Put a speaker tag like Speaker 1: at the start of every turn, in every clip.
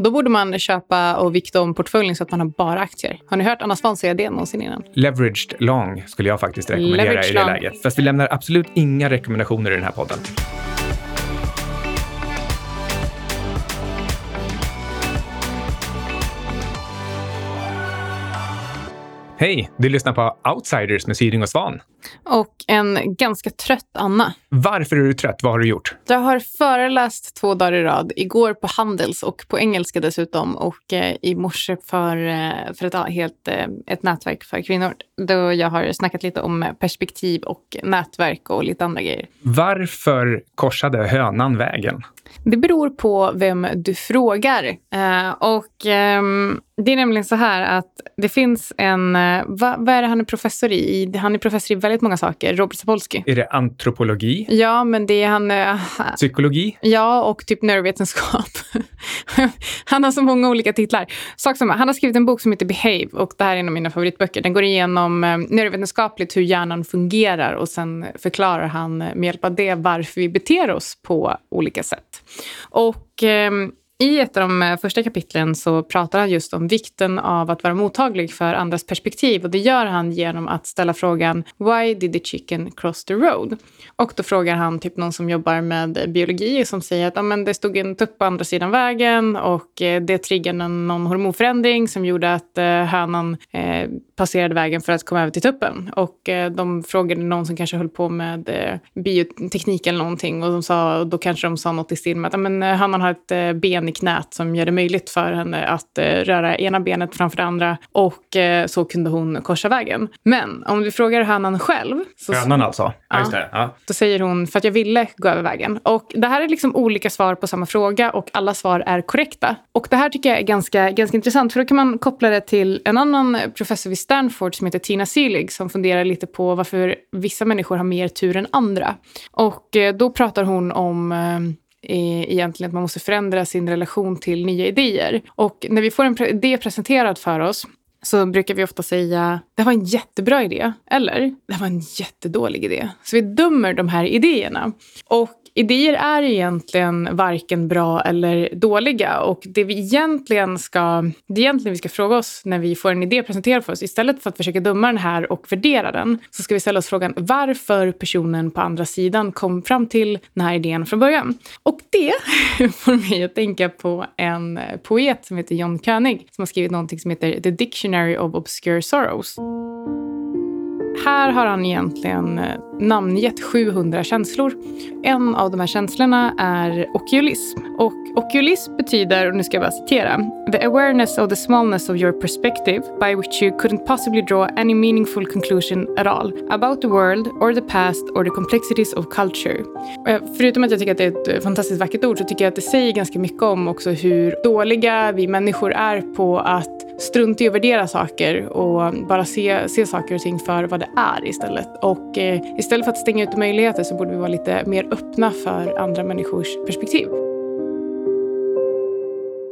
Speaker 1: Och då borde man köpa och vikta om portföljen så att man har bara aktier. Har ni hört Anna Svan säga det någonsin innan?
Speaker 2: Leveraged long skulle jag faktiskt rekommendera
Speaker 1: Leveraged
Speaker 2: i det
Speaker 1: long.
Speaker 2: läget. Fast vi lämnar absolut inga rekommendationer i den här podden. Hej! Du lyssnar på Outsiders med Syding och Svan.
Speaker 1: Och en ganska trött Anna.
Speaker 2: Varför är du trött? Vad har du gjort?
Speaker 1: Jag har föreläst två dagar i rad. Igår på Handels och på engelska dessutom. Och eh, i morse för, eh, för ett, helt, eh, ett nätverk för kvinnor. Då jag har snackat lite om perspektiv och nätverk och lite andra grejer.
Speaker 2: Varför korsade hönan vägen?
Speaker 1: Det beror på vem du frågar. Eh, och ehm, det är nämligen så här att det finns en... Eh, va, vad är det han är professor i? Han är professor i väldigt många saker. Robert Sapolsky.
Speaker 2: Är det antropologi?
Speaker 1: Ja, men det är han... eh,
Speaker 2: Psykologi?
Speaker 1: Ja, och typ neurovetenskap. han har så många olika titlar. Sak som, han har skrivit en bok som heter Behave och det här är en av mina favoritböcker. Den går igenom eh, neurovetenskapligt hur hjärnan fungerar och sen förklarar han eh, med hjälp av det varför vi beter oss på olika sätt. Och ehm, i ett av de eh, första kapitlen så pratar han just om vikten av att vara mottaglig för andras perspektiv. Och det gör han genom att ställa frågan “Why did the chicken cross the road?” Och då frågar han typ någon som jobbar med biologi som säger att ah, men det stod en tupp på andra sidan vägen och eh, det triggade någon hormonförändring som gjorde att eh, hönan eh, passerade vägen för att komma över till tuppen. Och eh, de frågade någon som kanske höll på med eh, bioteknik eller någonting och de sa, och då kanske de sa något i stil med att ah, men, eh, hönan har ett ben i knät som gör det möjligt för henne att eh, röra ena benet framför det andra och eh, så kunde hon korsa vägen. Men om du frågar hönan själv så
Speaker 2: Hönan alltså?
Speaker 1: Ja.
Speaker 2: just det. Ja.
Speaker 1: då säger hon för att jag ville gå över vägen. Och det här är liksom olika svar på samma fråga och alla svar är korrekta. Och det här tycker jag är ganska, ganska intressant för då kan man koppla det till en annan professor vid Stanford som heter Tina Seelig som funderar lite på varför vissa människor har mer tur än andra. Och eh, då pratar hon om eh, eh, Eh, egentligen att man måste förändra sin relation till nya idéer. Och när vi får en idé presenterad för oss så brukar vi ofta säga det var en jättebra idé eller det var en jättedålig idé. Så vi dömer de här idéerna. Och idéer är egentligen varken bra eller dåliga. Och det vi egentligen ska, det egentligen vi ska fråga oss när vi får en idé presenterad för oss, istället för att försöka döma den här och värdera den, så ska vi ställa oss frågan varför personen på andra sidan kom fram till den här idén från början. Och det får mig att tänka på en poet som heter John König som har skrivit någonting som heter The Dictionary of Obscure Sorrows. Här har han egentligen eh, namngett 700 känslor. En av de här känslorna är okulism. Och okulism betyder, och nu ska jag bara citera, the awareness of the smallness of your perspective by which you couldn't possibly draw any meaningful conclusion at all about the world or the past or the complexities of culture. Förutom att jag tycker att det är ett eh, fantastiskt vackert ord så tycker jag att det säger ganska mycket om också hur dåliga vi människor är på att strunta i att värdera saker och bara se, se saker och ting för vad det är istället. Och eh, istället för att stänga ute möjligheter så borde vi vara lite mer öppna för andra människors perspektiv.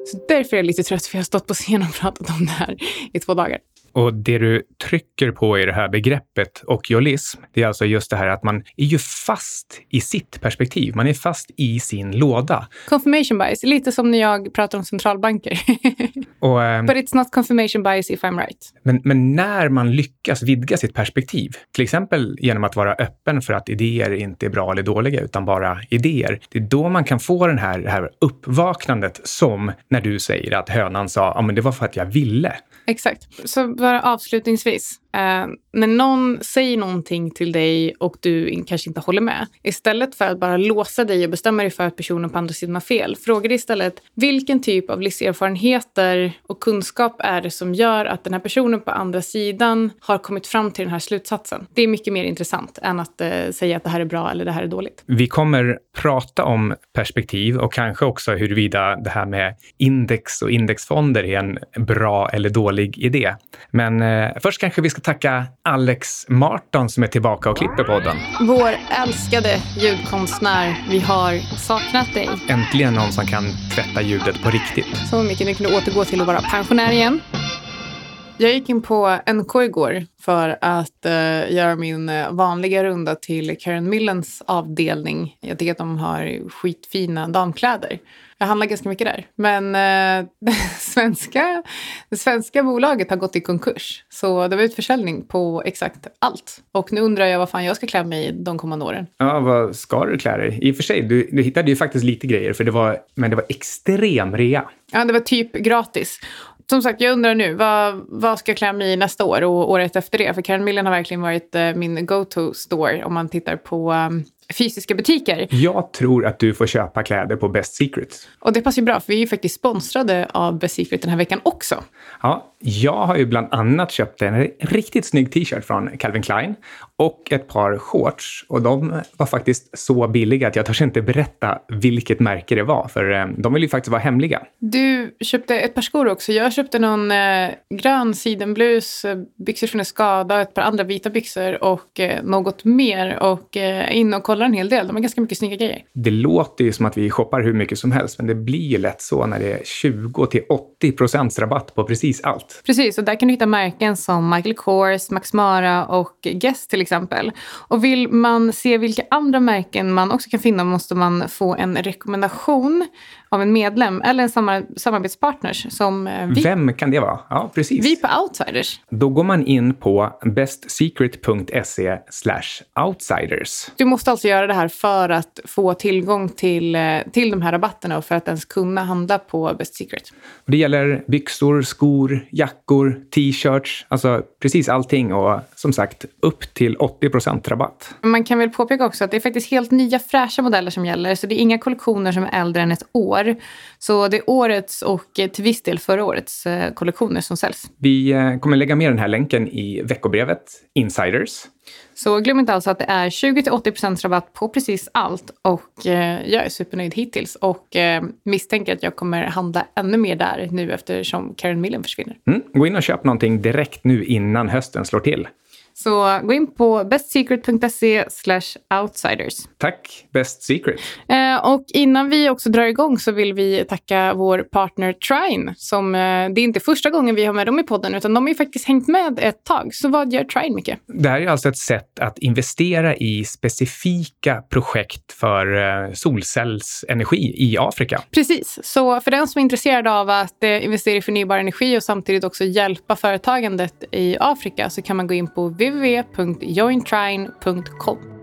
Speaker 1: Så därför är jag lite trött, för jag har stått på scen och pratat om det här i två dagar.
Speaker 2: Och det du trycker på i det här begreppet okiolism, det är alltså just det här att man är ju fast i sitt perspektiv. Man är fast i sin låda.
Speaker 1: Confirmation bias, lite som när jag pratar om centralbanker.
Speaker 2: Och, eh,
Speaker 1: But it's not confirmation bias if I'm right.
Speaker 2: men, men när man lyckas vidga sitt perspektiv, till exempel genom att vara öppen för att idéer inte är bra eller dåliga, utan bara idéer, det är då man kan få den här, det här uppvaknandet som när du säger att hönan sa, ja men det var för att jag ville.
Speaker 1: Exakt. Så bara avslutningsvis. Eh, när någon säger någonting till dig och du kanske inte håller med. Istället för att bara låsa dig och bestämma dig för att personen på andra sidan har fel. Fråga dig istället vilken typ av livserfarenheter och kunskap är det som gör att den här personen på andra sidan har kommit fram till den här slutsatsen. Det är mycket mer intressant än att eh, säga att det här är bra eller det här är dåligt.
Speaker 2: Vi kommer prata om perspektiv och kanske också huruvida det här med index och indexfonder är en bra eller dålig idé. Men eh, först kanske vi ska tacka Alex Marton som är tillbaka och klipper podden.
Speaker 1: Vår älskade ljudkonstnär, vi har saknat dig.
Speaker 2: Äntligen någon som kan tvätta ljudet på riktigt.
Speaker 1: Så mycket ni kunde återgå till att vara pensionär igen. Jag gick in på NK igår för att uh, göra min uh, vanliga runda till Karen Millens avdelning. Jag tycker att de har skitfina damkläder. Jag handlar ganska mycket där. Men uh, det, svenska, det svenska bolaget har gått i konkurs. Så det var utförsäljning på exakt allt. Och nu undrar jag vad fan jag ska klä mig i de kommande åren.
Speaker 2: Ja, vad ska du klä dig? I och för sig, du, du hittade ju faktiskt lite grejer, för det var, men det var extrem rea.
Speaker 1: Ja, det var typ gratis som sagt, jag undrar nu, vad, vad ska jag klä mig i nästa år och året efter det? För Karen Millen har verkligen varit eh, min go-to-store om man tittar på ehm, fysiska butiker.
Speaker 2: Jag tror att du får köpa kläder på Best Secret.
Speaker 1: Och det passar ju bra, för vi är ju faktiskt sponsrade av Best Secret den här veckan också.
Speaker 2: Ja, jag har ju bland annat köpt en riktigt snygg t-shirt från Calvin Klein och ett par shorts. Och de var faktiskt så billiga att jag törs inte berätta vilket märke det var, för eh, de vill ju faktiskt vara hemliga.
Speaker 1: Du köpte ett par skor också. Jag köpte någon eh, grön sidenblus, eh, byxor från Escada, ett par andra vita byxor och eh, något mer. Och eh, in och kollar en hel del. De har ganska mycket snygga grejer.
Speaker 2: Det låter ju som att vi shoppar hur mycket som helst, men det blir ju lätt så när det är 20 till 80 procents rabatt på precis allt.
Speaker 1: Precis, och där kan du hitta märken som Michael Kors, Max Mara och Guess till exempel. Och vill man se vilka andra märken man också kan finna måste man få en rekommendation av en medlem eller en samar samarbetspartners som eh, vi.
Speaker 2: Vem kan det vara? Ja, precis.
Speaker 1: Vi på Outsiders.
Speaker 2: Då går man in på bestsecret.se outsiders.
Speaker 1: Du måste alltså göra det här för att få tillgång till, eh, till de här rabatterna och för att ens kunna handla på Best Secret.
Speaker 2: Det gäller byxor, skor, jackor, t-shirts, alltså precis allting och som sagt upp till 80% rabatt.
Speaker 1: Man kan väl påpeka också att det är faktiskt helt nya fräscha modeller som gäller, så det är inga kollektioner som är äldre än ett år. Så det är årets och till viss del förra årets eh, kollektioner som säljs.
Speaker 2: Vi eh, kommer lägga med den här länken i veckobrevet Insiders.
Speaker 1: Så glöm inte alltså att det är 20-80% rabatt på precis allt och eh, jag är supernöjd hittills och eh, misstänker att jag kommer handla ännu mer där nu eftersom Karen Millen försvinner.
Speaker 2: Mm, gå in och köp någonting direkt nu innan hösten slår till.
Speaker 1: Så gå in på bestsecret.se outsiders.
Speaker 2: Tack, Best Secret.
Speaker 1: Eh, och innan vi också drar igång så vill vi tacka vår partner Trine. Som, eh, det är inte första gången vi har med dem i podden, utan de har ju faktiskt hängt med ett tag. Så vad gör Trine, Micke?
Speaker 2: Det här är alltså ett sätt att investera i specifika projekt för eh, solcellsenergi i Afrika.
Speaker 1: Precis. Så för den som är intresserad av att investera i förnybar energi och samtidigt också hjälpa företagandet i Afrika så kan man gå in på www.jointrine.com.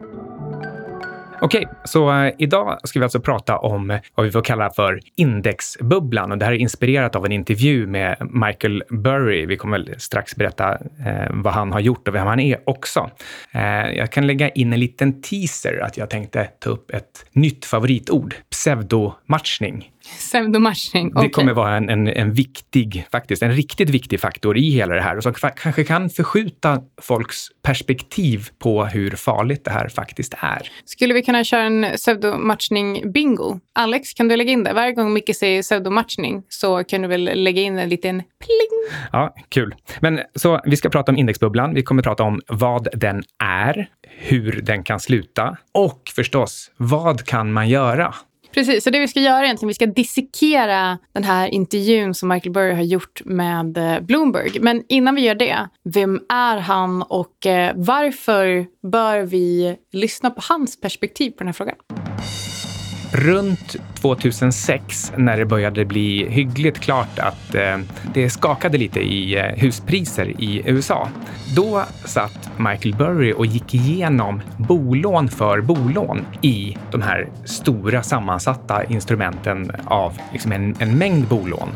Speaker 2: Okej, så eh, idag ska vi alltså prata om vad vi får kalla för indexbubblan. Och det här är inspirerat av en intervju med Michael Burry. Vi kommer väl strax berätta eh, vad han har gjort och vem han är också. Eh, jag kan lägga in en liten teaser att jag tänkte ta upp ett nytt favoritord, pseudomatchning.
Speaker 1: Pseudomatchning. Okay.
Speaker 2: Det kommer vara en, en, en viktig, faktiskt, en riktigt viktig faktor i hela det här och som kanske kan förskjuta folks perspektiv på hur farligt det här faktiskt är.
Speaker 1: Skulle vi kunna köra en pseudomatchning-bingo? Alex, kan du lägga in det? Varje gång Micke säger pseudomatchning så kan du väl lägga in en liten pling?
Speaker 2: Ja, kul. Men så vi ska prata om indexbubblan. Vi kommer prata om vad den är, hur den kan sluta och förstås, vad kan man göra?
Speaker 1: Precis, så det vi ska göra egentligen, vi ska dissekera den här intervjun som Michael Burry har gjort med eh, Bloomberg. Men innan vi gör det, vem är han och eh, varför bör vi lyssna på hans perspektiv på den här frågan?
Speaker 2: Runt 2006 när det började bli hyggligt klart att eh, det skakade lite i eh, huspriser i USA. Då satt Michael Burry och gick igenom bolån för bolån i de här stora sammansatta instrumenten av liksom en, en mängd bolån.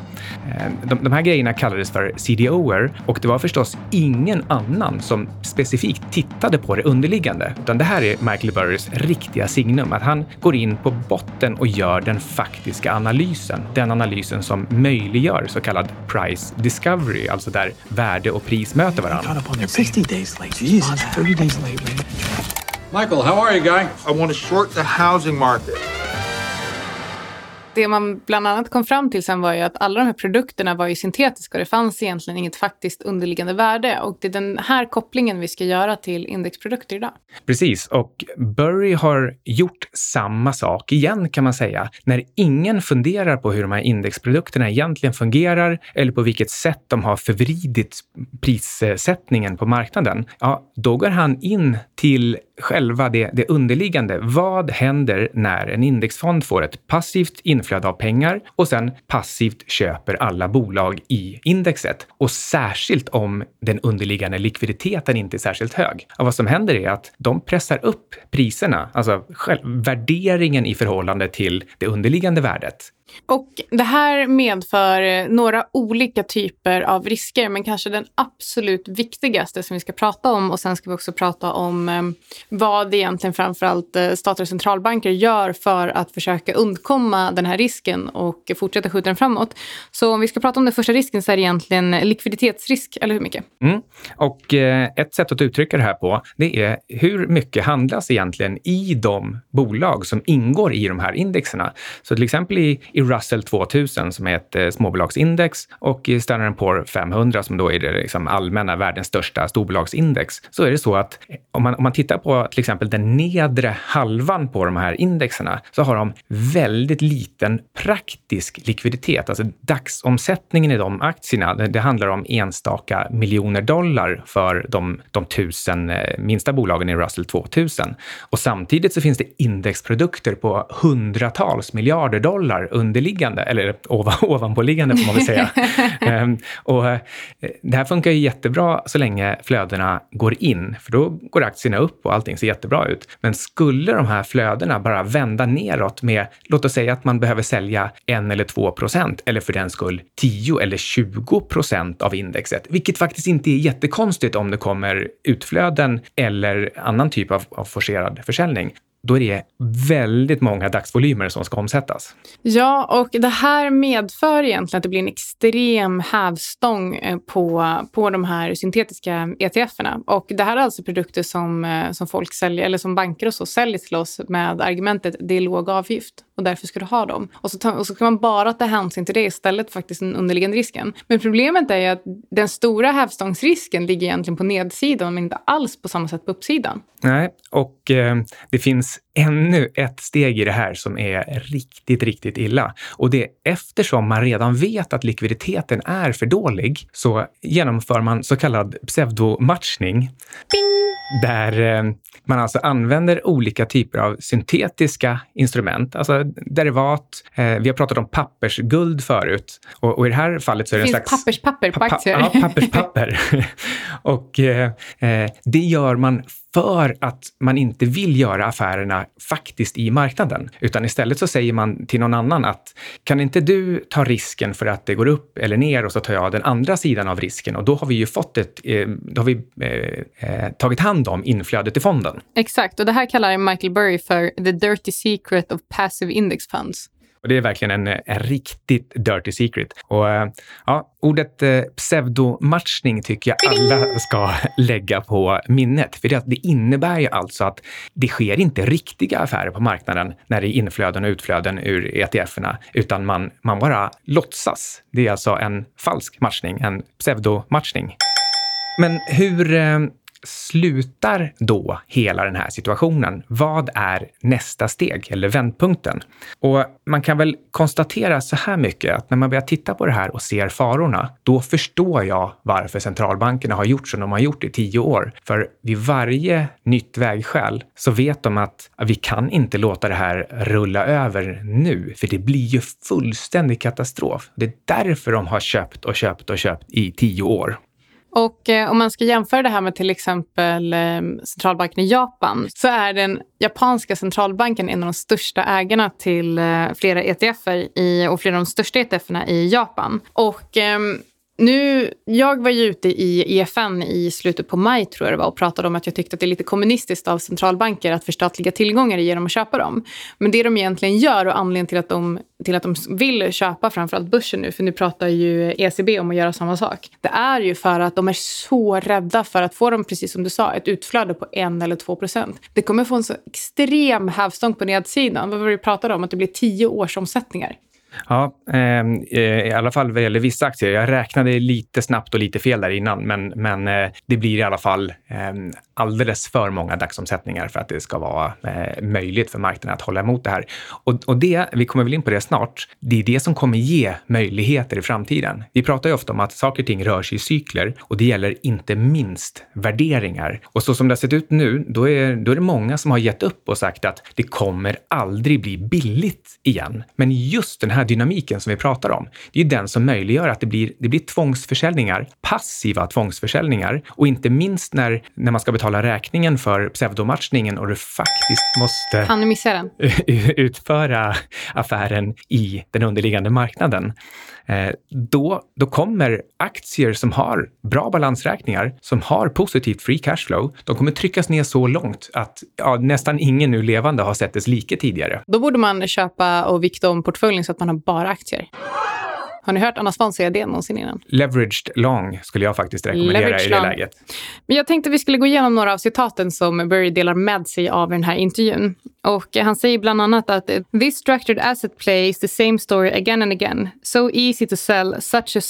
Speaker 2: Eh, de, de, här grejerna kallades för CDOer och det var förstås ingen annan som specifikt tittade på det underliggande, utan det här är Michael Burrys riktiga signum, att han går in på botten och gör den faktiska analysen. Den analysen som möjliggör så kallad price discovery, alltså där värde och pris möter varandra. 60 days late. Jesus, 30 days late,
Speaker 3: man. Michael, how are you, guy?
Speaker 4: I want to short the housing market.
Speaker 1: Det man bland annat kom fram till sen var ju att alla de här produkterna var ju syntetiska och det fanns egentligen inget faktiskt underliggande värde. Och det är den här kopplingen vi ska göra till indexprodukter idag.
Speaker 2: Precis, och Burry har gjort samma sak igen kan man säga. När ingen funderar på hur de här indexprodukterna egentligen fungerar eller på vilket sätt de har förvridit prissättningen på marknaden, ja, då går han in till själva det, det underliggande. Vad händer när en indexfond får ett passivt inflöde av pengar och sen passivt köper alla bolag i indexet? Och särskilt om den underliggande likviditeten inte är särskilt hög. Och vad som händer är att de pressar upp priserna, alltså själv, värderingen i förhållande till det underliggande värdet.
Speaker 1: Och det här medför några olika typer av risker, men kanske den absolut viktigaste som vi ska prata om och sen ska vi också prata om eh, vad egentligen framförallt eh, stater statliga centralbanker gör för att försöka undkomma den här risken och fortsätta skjuta den framåt. Så om vi ska prata om den första risken så är det egentligen likviditetsrisk, eller hur mycket?
Speaker 2: Mm. Och eh, ett sätt att uttrycka det här på, det är hur mycket handlas egentligen i de bolag som ingår i de här indexerna. Så till exempel i i Russell 2000 som är ett eh, småbolagsindex och i Standard Poor 500 som då är det liksom allmänna världens största storbolagsindex, så är det så att om man, om man tittar på till exempel den nedre halvan på de här indexerna så har de väldigt liten praktisk likviditet. Alltså dagsomsättningen i de aktierna, det, det handlar om enstaka miljoner dollar för de, de tusen eh, minsta bolagen i Russell 2000. Och samtidigt så finns det indexprodukter på hundratals miljarder dollar underliggande, eller ovan, ovanpåliggande får man väl säga. um, och, uh, det här funkar ju jättebra så länge flödena går in, för då går aktierna upp och allting ser jättebra ut. Men skulle de här flödena bara vända neråt med, låt oss säga att man behöver sälja en eller två procent, eller för den skull 10 eller 20 procent av indexet, vilket faktiskt inte är jättekonstigt om det kommer utflöden eller annan typ av, av forcerad försäljning då är det väldigt många dagsvolymer som ska omsättas.
Speaker 1: Ja, och det här medför egentligen att det blir en extrem hävstång eh, på, på de här syntetiska ETFerna. Och det här är alltså produkter som, eh, som folk säljer, eller som banker och så säljer till oss med argumentet det är låg avgift och därför ska du ha dem. Och så, ta, och så kan man bara ta hänsyn till det istället för faktiskt den underliggande risken. Men problemet är ju att den stora hävstångsrisken ligger egentligen på nedsidan men inte alls på samma sätt på uppsidan.
Speaker 2: Nej, och eh, det finns ännu ett steg i det här som är riktigt, riktigt illa. Och det är eftersom man redan vet att likviditeten är för dålig så genomför man så kallad pseudomatchning. Bing! Där eh, man alltså använder olika typer av syntetiska instrument, alltså derivat. Eh, vi har pratat om pappersguld förut och, i det här fallet så är det,
Speaker 1: det
Speaker 2: en slags...
Speaker 1: papperspapper på aktier.
Speaker 2: ja, papperspapper. och eh, eh, det gör man för att man inte vill göra affärerna faktiskt i marknaden, utan istället så säger man till någon annan att kan inte du ta risken för att det går upp eller ner och så tar jag den andra sidan av risken och då har vi ju fått ett, eh, då har vi eh, eh, tagit hand om inflödet i fonden.
Speaker 1: Exakt, och det här kallar Michael Burry för the dirty secret of passive index funds.
Speaker 2: Och det är verkligen en, eh, en riktigt dirty secret. Och eh, ja, ordet eh, pseudomatchning tycker jag alla ska lägga på minnet. För det, det innebär ju alltså att det sker inte riktiga affärer på marknaden när det är inflöden och utflöden ur ETFerna, utan man, man bara låtsas. Det är alltså en falsk matchning, en pseudomatchning. Men hur eh, slutar då hela den här situationen? Vad är nästa steg eller vändpunkten? Och man kan väl konstatera så här mycket att när man börjar titta på det här och ser farorna, då förstår jag varför centralbankerna har gjort som de har gjort i tio år. För vid varje nytt vägskäl så vet de att vi kan inte låta det här rulla över nu, för det blir ju fullständig katastrof. Det är därför de har köpt och köpt och köpt i tio år.
Speaker 1: Och eh, om man ska jämföra det här med till exempel eh, centralbanken i Japan så är den japanska centralbanken en av de största ägarna till eh, flera ETFer i, och flera av de största ETFerna i Japan. Och eh, nu, jag var ju ute i EFN i slutet på maj tror jag det var och pratade om att jag tyckte att det är lite kommunistiskt av centralbanker att förstatliga tillgångar genom att köpa dem. Men det de egentligen gör och anledningen till att de, till att de vill köpa framförallt börsen nu, för nu pratar ju ECB om att göra samma sak. Det är ju för att de är så rädda för att få dem, precis som du sa, ett utflöde på en eller två procent. Det kommer få en så extrem hävstång på nedsidan. Vad var det vi pratade om? Att det blir tio års omsättningar.
Speaker 2: Ja, ehm, eh, i alla fall vad gäller vissa aktier. Jag räknade lite snabbt och lite fel där innan, men, men eh, det blir i alla fall eh, alldeles för många dagsomsättningar för att det ska vara eh, möjligt för marknaden att hålla emot det här. Och, och det, vi kommer väl in på det snart, det är det som kommer ge möjligheter i framtiden. Vi pratar ju ofta om att saker och ting rör sig i cykler och det gäller inte minst värderingar. Och så som det har sett ut nu, då är, då är det många som har gett upp och sagt att det kommer aldrig bli billigt igen. Men just den här dynamiken som vi pratar om, det är ju den som möjliggör att det blir, det blir tvångsförsäljningar, passiva tvångsförsäljningar och inte minst när, när man ska betala räkningen för pseudomatchningen och du faktiskt måste
Speaker 1: kan du missa den?
Speaker 2: utföra affären i den underliggande marknaden. Eh, då, då kommer aktier som har bra balansräkningar, som har positivt free cash flow, de kommer tryckas ner så långt att ja, nästan ingen nu levande har sett dess like tidigare.
Speaker 1: Då borde man köpa och vikta om portföljen så att man har bara aktier. Har ni hört Anna Svahn säga det någonsin innan?
Speaker 2: Leveraged long skulle jag faktiskt rekommendera Leveraged i det long. läget.
Speaker 1: Men jag tänkte vi skulle gå igenom några av citaten som Burry delar med sig av den här intervjun. Och han säger bland annat att this structured asset play is the same story again and again. So easy to sell, such a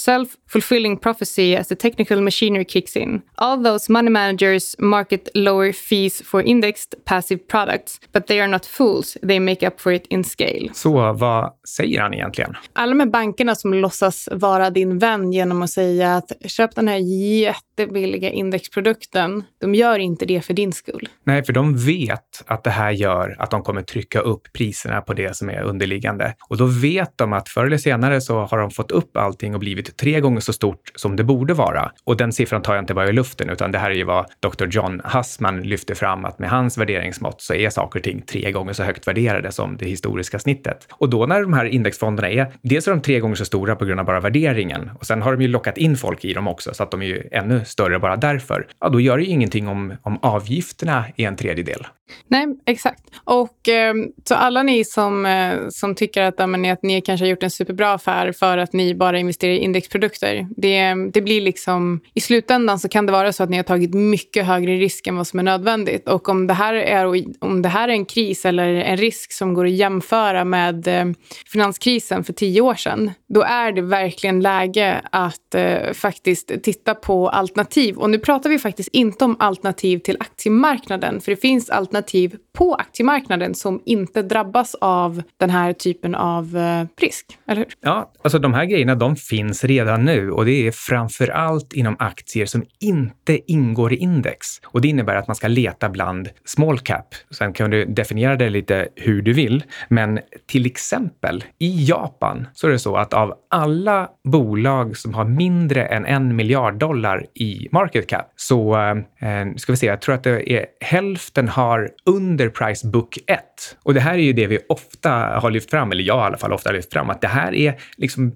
Speaker 1: self-fulfilling prophecy as the technical machinery kicks in. All those money managers market lower fees for indexed passive products, but they are not fools. They make up for it in scale.
Speaker 2: Så vad säger han egentligen?
Speaker 1: Alla de här bankerna som låtsas vara din vän genom att säga att köp den här jättebilliga indexprodukten. De gör inte det för din skull.
Speaker 2: Nej, för de vet att det här gör att de kommer trycka upp priserna på det som är underliggande. Och då vet de att förr eller senare så har de fått upp allting och blivit tre gånger så stort som det borde vara. Och den siffran tar jag inte bara i luften, utan det här är ju vad Dr. John Hassman lyfter fram, att med hans värderingsmått så är saker och ting tre gånger så högt värderade som det historiska snittet. Och då när de här indexfonderna är, dels är de tre gånger så stora på grund av bara värderingen och sen har de ju lockat in folk i dem också så att de är ju ännu större bara därför. Ja, då gör det ju ingenting om, om avgifterna är en tredjedel.
Speaker 1: Nej, exakt. Och eh, så alla ni som, eh, som tycker att, men, att ni kanske har gjort en superbra affär för att ni bara investerar i indexprodukter. Det, det blir liksom, I slutändan så kan det vara så att ni har tagit mycket högre risk än vad som är nödvändigt. Och om det här är, om det här är en kris eller en risk som går att jämföra med eh, finanskrisen för tio år sedan, då är det verkligen läge att eh, faktiskt titta på alternativ. Och nu pratar vi faktiskt inte om alternativ till aktiemarknaden, för det finns alternativ på aktiemarknaden som inte drabbas av den här typen av eh, risk, eller hur?
Speaker 2: Ja, alltså de här grejerna de finns redan nu och det är framför allt inom aktier som inte ingår i index. Och det innebär att man ska leta bland small cap. Sen kan du definiera det lite hur du vill, men till exempel i Japan så är det så att av alla bolag som har mindre än en miljard dollar i market cap så eh, ska vi se, jag tror att det är hälften har under price book 1. Och det här är ju det vi ofta har lyft fram, eller jag i alla fall ofta har lyft fram, att det här är liksom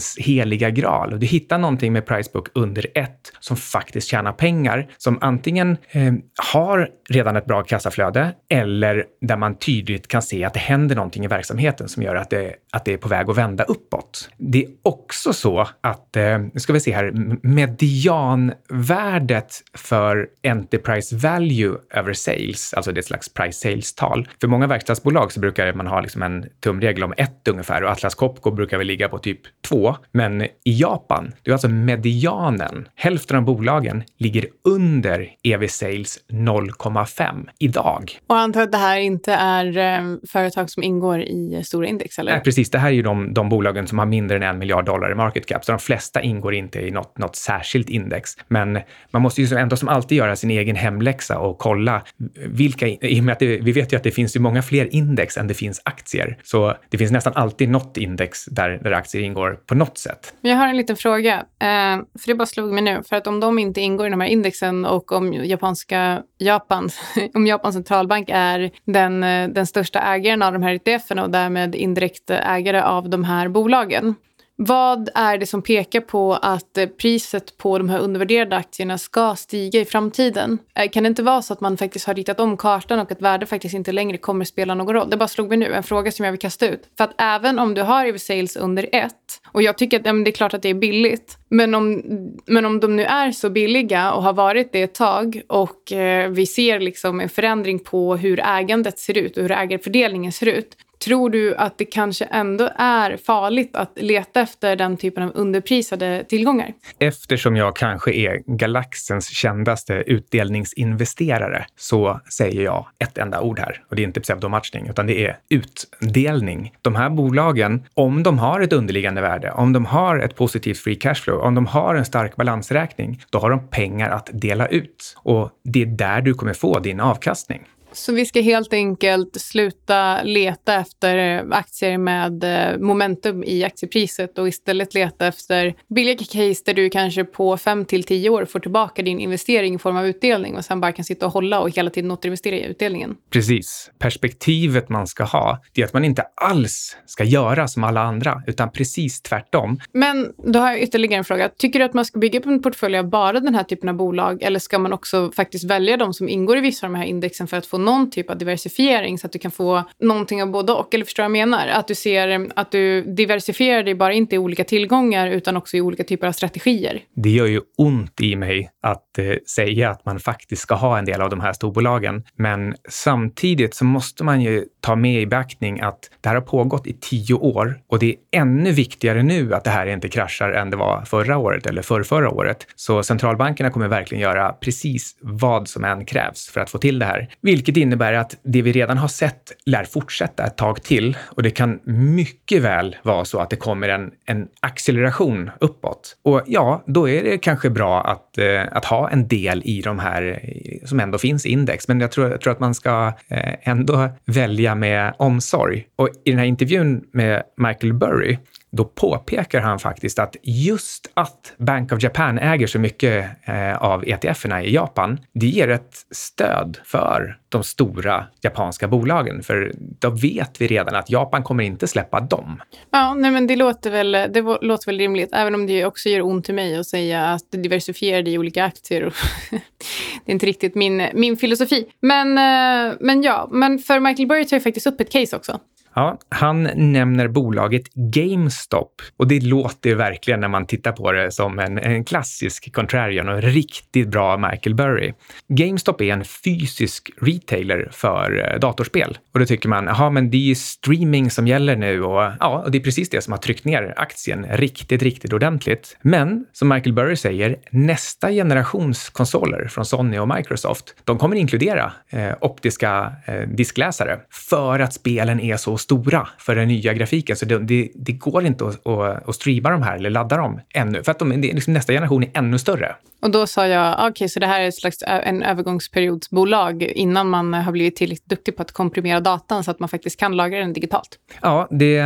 Speaker 2: ens heliga graal. Och du hittar någonting med pricebook under 1 som faktiskt tjänar pengar, som antingen eh, har redan ett bra kassaflöde eller där man tydligt kan se att det händer någonting i verksamheten som gör att det, att det är på väg att vända uppåt. Det är också så att, eh, nu ska vi se här, medianvärdet för Enterprise Value över Sales, alltså det är ett slags price sales-tal. För många verkstadsbolag så brukar man ha liksom en tumregel om ett ungefär och Atlas Copco brukar väl ligga på typ två. Men i Japan, det är alltså medianen, hälften av bolagen ligger under EV Sales 0,5 idag.
Speaker 1: Och jag antar att det här inte är eh, företag som ingår i stora index, eller?
Speaker 2: Nej, precis. Det här är ju de, de bolagen som har mindre än en miljard dollar i market cap, så de flesta ingår inte i något, något särskilt index. Men man måste ju ändå som alltid göra sin egen hemläxa och kolla vilka, i och med att det, vi vet ju att det finns ju många fler index än det finns aktier. Så det finns nästan alltid något index där, där aktier ingår på något sätt.
Speaker 1: Jag har en liten fråga, eh, för det bara slog mig nu. För att om de inte ingår i de här indexen och om japanska Japan, om Japans centralbank är den, eh, den största ägaren av de här ETFerna och därmed indirekt ägare av de här bolagen Vad är det som pekar på att eh, priset på de här undervärderade aktierna ska stiga i framtiden? Eh, kan det inte vara så att man faktiskt har ritat om kartan och att värde faktiskt inte längre kommer spela någon roll? Det bara slog mig nu, en fråga som jag vill kasta ut. För att även om du har EV-sales under ett, och jag tycker att ja, det är klart att det är billigt, men om, men om de nu är så billiga och har varit det ett tag och eh, vi ser liksom en förändring på hur ägandet ser ut och hur ägarfördelningen ser ut, Tror du att det kanske ändå är farligt att leta efter den typen av underprisade tillgångar?
Speaker 2: Eftersom jag kanske är galaxens kändaste utdelningsinvesterare så säger jag ett enda ord här och det är inte pseudomatchning utan det är utdelning. De här bolagen, om de har ett underliggande värde, om de har ett positivt free cashflow, om de har en stark balansräkning, då har de pengar att dela ut och det är där du kommer få din avkastning.
Speaker 1: Så vi ska helt enkelt sluta leta efter aktier med eh, momentum i aktiepriset och istället leta efter billiga case där du kanske på 5 till 10 år får tillbaka din investering i form av utdelning och sen bara kan sitta och hålla och hela tiden återinvestera i utdelningen.
Speaker 2: Precis. Perspektivet man ska ha, det är att man inte alls ska göra som alla andra, utan precis tvärtom.
Speaker 1: Men då har jag ytterligare en fråga. Tycker du att man ska bygga upp en portfölj av bara den här typen av bolag eller ska man också faktiskt välja de som ingår i vissa av de här indexen för att få någon typ av diversifiering så att du kan få någonting av både och. Eller förstår jag vad jag menar? Att du ser att du diversifierar dig bara inte i olika tillgångar utan också i olika typer av strategier.
Speaker 2: Det gör ju ont i mig att eh, säga att man faktiskt ska ha en del av de här storbolagen. Men samtidigt så måste man ju ta med i beaktning att det här har pågått i tio år och det är ännu viktigare nu att det här inte kraschar än det var förra året eller för förra året. Så centralbankerna kommer verkligen göra precis vad som än krävs för att få till det här, vilket vilket innebär att det vi redan har sett lär fortsätta ett tag till och det kan mycket väl vara så att det kommer en, en acceleration uppåt. Och ja, då är det kanske bra att, eh, att ha en del i de här eh, som ändå finns i index, men jag tror, jag tror att man ska eh, ändå välja med omsorg. Och i den här intervjun med Michael Burry då påpekar han faktiskt att just att Bank of Japan äger så mycket eh, av ETF-erna i Japan, det ger ett stöd för de stora japanska bolagen. För då vet vi redan att Japan kommer inte släppa dem.
Speaker 1: Ja, nej men det låter väl, det låter väl rimligt, även om det också gör ont i mig att säga att diversifiera i olika aktier. det är inte riktigt min, min filosofi. Men, eh, men ja, men för Michael Burry tar ju faktiskt upp ett case också.
Speaker 2: Ja, han nämner bolaget GameStop och det låter verkligen när man tittar på det som en, en klassisk contrarian och riktigt bra Michael Burry. GameStop är en fysisk retailer för eh, datorspel och då tycker man, jaha, men det är streaming som gäller nu och ja, och det är precis det som har tryckt ner aktien riktigt, riktigt ordentligt. Men som Michael Burry säger, nästa generations konsoler från Sony och Microsoft, de kommer inkludera eh, optiska eh, diskläsare för att spelen är så stora för den nya grafiken. Så det, det, det går inte att, att, att, streama de här eller ladda dem ännu. För att de, liksom nästa generation är ännu större.
Speaker 1: Och då sa jag, okej, okay, så det här är ett slags en övergångsperiodsbolag innan man har blivit tillräckligt duktig på att komprimera datan så att man faktiskt kan lagra den digitalt.
Speaker 2: Ja, det,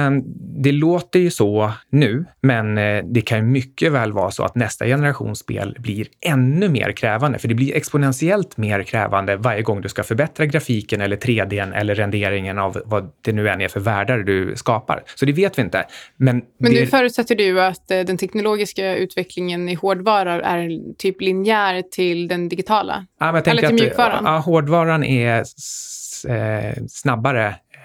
Speaker 2: det låter ju så nu, men eh, det kan ju mycket väl vara så att nästa generations spel blir ännu mer krävande, för det blir exponentiellt mer krävande varje gång du ska förbättra grafiken eller 3D eller renderingen av vad det nu än är för världar du skapar. Så det vet vi inte. Men,
Speaker 1: men
Speaker 2: det...
Speaker 1: nu förutsätter du att eh, den teknologiska utvecklingen i hårdvara är typ linjär till den digitala?
Speaker 2: Ja, Eller till mjukvaran? Ja, hårdvaran är eh, snabbare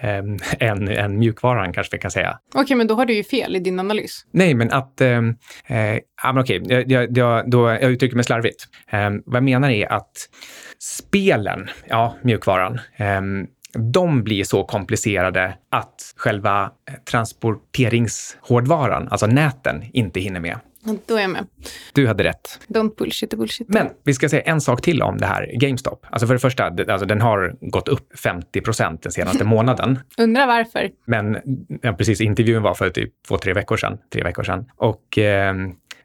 Speaker 2: än, än mjukvaran kanske vi kan säga.
Speaker 1: Okej, okay, men då har du ju fel i din analys.
Speaker 2: Nej, men att... Eh, eh, ja, men okej, jag, jag, då, jag uttrycker mig slarvigt. Eh, vad jag menar är att spelen, ja, mjukvaran, eh, de blir så komplicerade att själva transporteringshårdvaran, alltså näten, inte hinner med.
Speaker 1: Då är jag med.
Speaker 2: Du hade rätt.
Speaker 1: Don't bullshit bullshit.
Speaker 2: Men vi ska säga en sak till om det här GameStop. Alltså för det första, alltså den har gått upp 50 procent den senaste månaden.
Speaker 1: Undrar varför.
Speaker 2: Men ja, precis, intervjun var för typ två, tre veckor sedan. Tre veckor sedan. Och eh,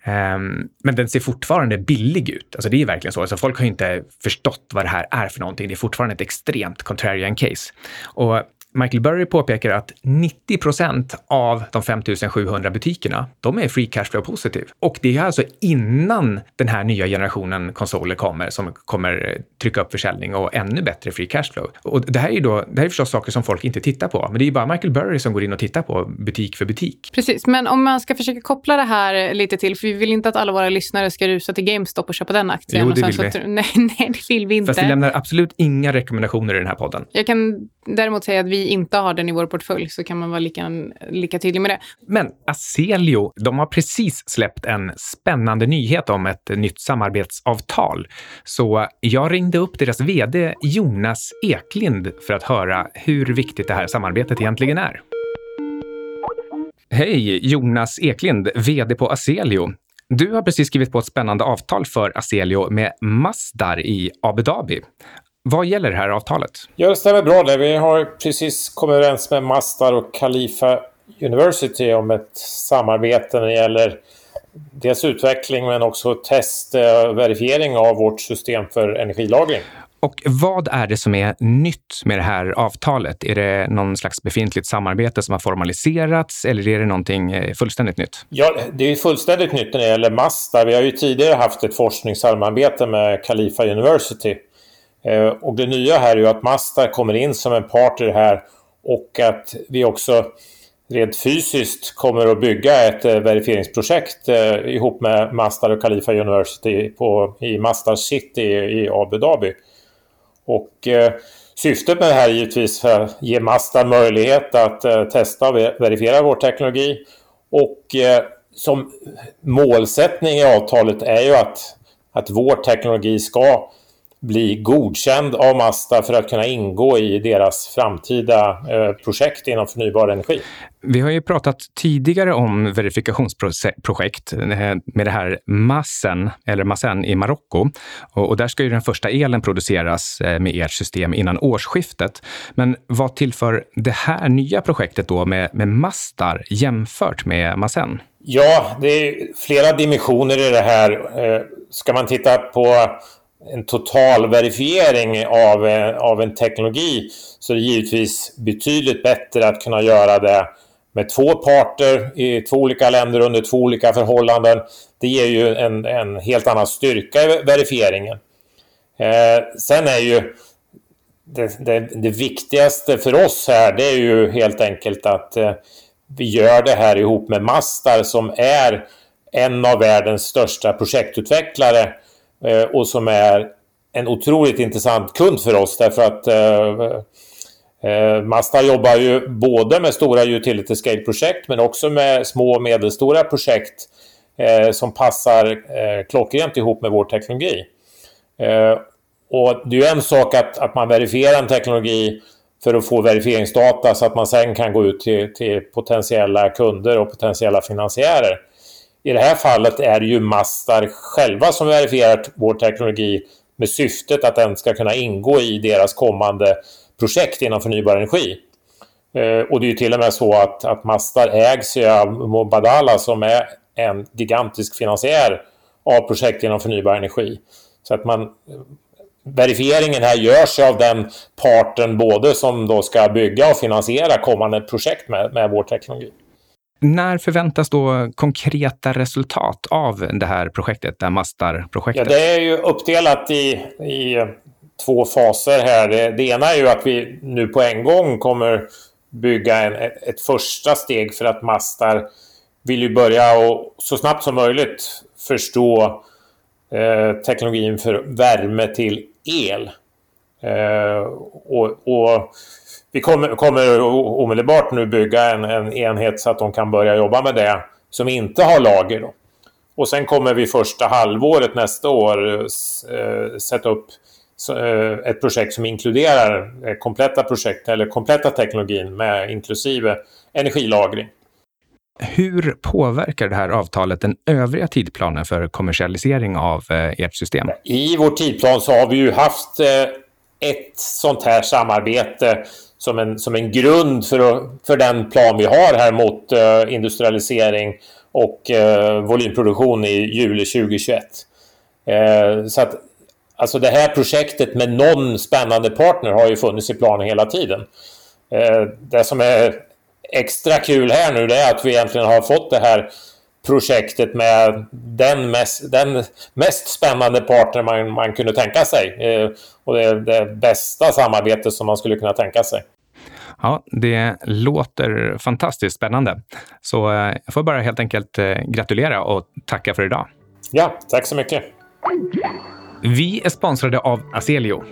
Speaker 2: Um, men den ser fortfarande billig ut. Alltså det är verkligen så. Alltså folk har inte förstått vad det här är för någonting. Det är fortfarande ett extremt contrarian case. Och Michael Burry påpekar att 90 procent av de 5700 butikerna, de är free cash flow positiv. Och det är alltså innan den här nya generationen konsoler kommer som kommer trycka upp försäljning och ännu bättre free cash flow. Och det här är ju då, det här är förstås saker som folk inte tittar på, men det är ju bara Michael Burry som går in och tittar på butik för butik.
Speaker 1: Precis, men om man ska försöka koppla det här lite till, för vi vill inte att alla våra lyssnare ska rusa till GameStop och köpa den aktien.
Speaker 2: Jo, det vill
Speaker 1: vi. Nej, nej, det vill vi inte.
Speaker 2: Fast vi lämnar absolut inga rekommendationer i den här podden.
Speaker 1: Jag kan däremot säga att vi inte har den i vår portfölj, så kan man vara lika, lika tydlig med det.
Speaker 2: Men Aselio, de har precis släppt en spännande nyhet om ett nytt samarbetsavtal. Så jag ringde upp deras VD Jonas Eklind för att höra hur viktigt det här samarbetet egentligen är. Hej, Jonas Eklind, VD på Aselio. Du har precis skrivit på ett spännande avtal för Aselio med Masdar i Abu Dhabi. Vad gäller det här avtalet?
Speaker 3: Ja, det stämmer bra det. Vi har precis kommit överens med Masdar och Khalifa University om ett samarbete när det gäller dels utveckling men också test och verifiering av vårt system för energilagring.
Speaker 2: Och vad är det som är nytt med det här avtalet? Är det någon slags befintligt samarbete som har formaliserats eller är det någonting eh, fullständigt nytt?
Speaker 3: Ja, det är fullständigt nytt när det gäller Masta. Vi har ju tidigare haft ett forskningssamarbete med Khalifa University. Eh, och det nya här är ju att Masta kommer in som en part i det här och att vi också rent fysiskt kommer att bygga ett eh, verifieringsprojekt eh, ihop med Mazda och Khalifa University på, i Mazda City i Abu Dhabi. Och syftet med det här är givetvis att ge Mazda möjlighet att testa och verifiera vår teknologi. Och som målsättning i avtalet är ju att, att vår teknologi ska bli godkänd av Mazda för att kunna ingå i deras framtida eh, projekt inom förnybar energi.
Speaker 2: Vi har ju pratat tidigare om verifikationsprojekt eh, med det här Massen, eller Massen i Marocko. Och, där ska ju den första elen produceras eh, med ert system innan årsskiftet. Men vad tillför det här nya projektet då med, med Mastar jämfört med Massen?
Speaker 3: Ja, det är flera dimensioner i det här. Ska man titta på en total verifiering av, eh, av en teknologi så är det givetvis betydligt bättre att kunna göra det med två parter i två olika länder under två olika förhållanden. Det ger ju en, en helt annan styrka i verifieringen. Eh, sen är ju det, det, det, viktigaste för oss här det är ju helt enkelt att eh, vi gör det här ihop med Mastar som är en av världens största projektutvecklare Eh, Eh, och som är en otroligt intressant kund för oss därför att eh, eh, Mazda jobbar ju både med stora utility scale-projekt men också med små och medelstora projekt eh, som passar eh, klockrent ihop med vår teknologi. Eh, och det är ju en sak att, att man verifierar en teknologi för att få verifieringsdata så att man sen kan gå ut till, till potentiella kunder och potentiella finansiärer. I det här fallet är det ju Mastar själva som verifierat vår teknologi med syftet att den ska kunna ingå i deras kommande projekt inom förnybar energi. Eh, och det är ju till och med så att, att Mastar ägs av Mubadala som är en gigantisk finansiär av projekt inom förnybar energi. Så att man verifieringen här görs av den parten både som då ska bygga och finansiera kommande projekt med, med vår teknologi.
Speaker 2: När förväntas då konkreta resultat av det här projektet, det här Mastar-projektet?
Speaker 3: Ja, det är ju uppdelat i, i två faser här. Det, det, ena är ju att vi nu på en gång kommer bygga en, ett, första steg för att Mastar vill ju börja och så snabbt som möjligt förstå eh, teknologin för värme till el. Eh, och, och vi kommer, kommer omedelbart nu bygga en, en, enhet så att de kan börja jobba med det som inte har lager. Då. Och sen kommer vi första halvåret nästa år eh, sätta upp eh, ett projekt som inkluderar eh, kompletta projekt eller kompletta teknologin med inklusive energilagring.
Speaker 2: Hur påverkar det här avtalet den övriga tidplanen för kommersialisering av ert system?
Speaker 3: I vår tidplan så har vi ju haft ett sånt här samarbete som en, som en grund för, för den plan vi har här mot eh, industrialisering och eh, volymproduktion i juli 2021. Eh, så att alltså det här projektet med någon spännande partner har ju funnits i planen hela tiden. Eh, det som är extra kul här nu det är att vi egentligen har fått det här projektet med den mest, den mest spännande partner man, man kunde tänka sig. Eh, och det det bästa samarbete som man skulle kunna tänka sig.
Speaker 2: Ja, det låter fantastiskt spännande. Så jag får bara helt enkelt gratulera och tacka för idag.
Speaker 3: Ja, tack så mycket.
Speaker 2: Vi är sponsrade av Aselio.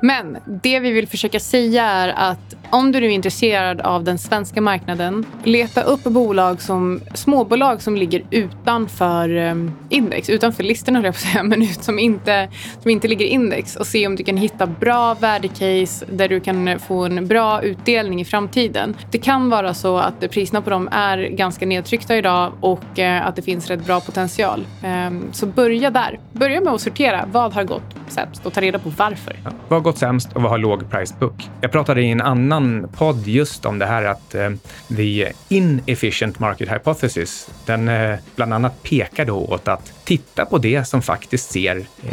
Speaker 1: Men det vi vill försöka säga är att om du nu är intresserad av den svenska marknaden, leta upp bolag som, småbolag som ligger utanför eh, index, utanför listorna höll jag på att säga, men ut, som, inte, som inte ligger index och se om du kan hitta bra värdecase där du kan få en bra utdelning i framtiden. Det kan vara så att priserna på dem är ganska nedtryckta idag och eh, att det finns rätt bra potential. Ehm, så börja där. Börja med att sortera. Vad har gått sämst och ta reda på varför.
Speaker 2: Ja, vad gått sämst och vad har låg price book? Jag pratade i en annan podd just om det här att eh, the inefficient market hypothesis, den eh, bland annat pekar då åt att titta på det som faktiskt ser eh,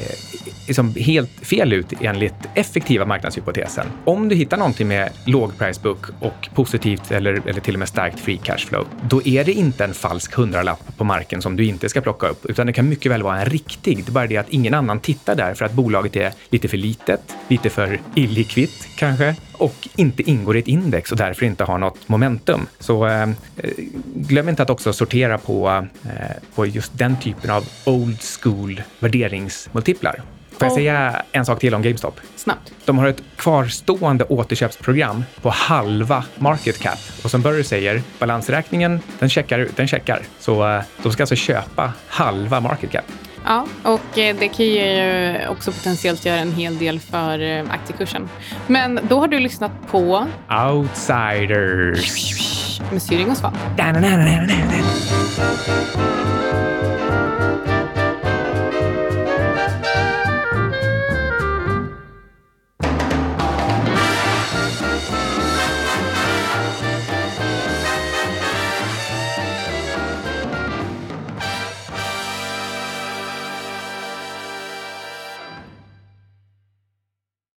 Speaker 2: liksom helt fel ut enligt effektiva marknadshypotesen. Om du hittar någonting med låg price book och positivt eller, eller till och med starkt free cash flow, då är det inte en falsk hundralapp på marken som du inte ska plocka upp, utan det kan mycket väl vara en riktig. Det är bara det att ingen annan tittar där för att bolaget är lite för litet, lite för illikvitt kanske och inte ingår i ett index och därför inte har något momentum. Så eh, glöm inte att också sortera på, eh, på just den typen av old school värderingsmultiplar. Får jag säga en sak till om GameStop?
Speaker 1: Snabbt.
Speaker 2: De har ett kvarstående återköpsprogram på halva market cap. Och som Burry säger, balansräkningen, den checkar. Den checkar. Så uh, de ska alltså köpa halva market cap.
Speaker 1: Ja, och eh, det kan ju också potentiellt göra en hel del för eh, aktiekursen. Men då har du lyssnat på...
Speaker 2: Outsiders.
Speaker 1: Med Syring och Svan.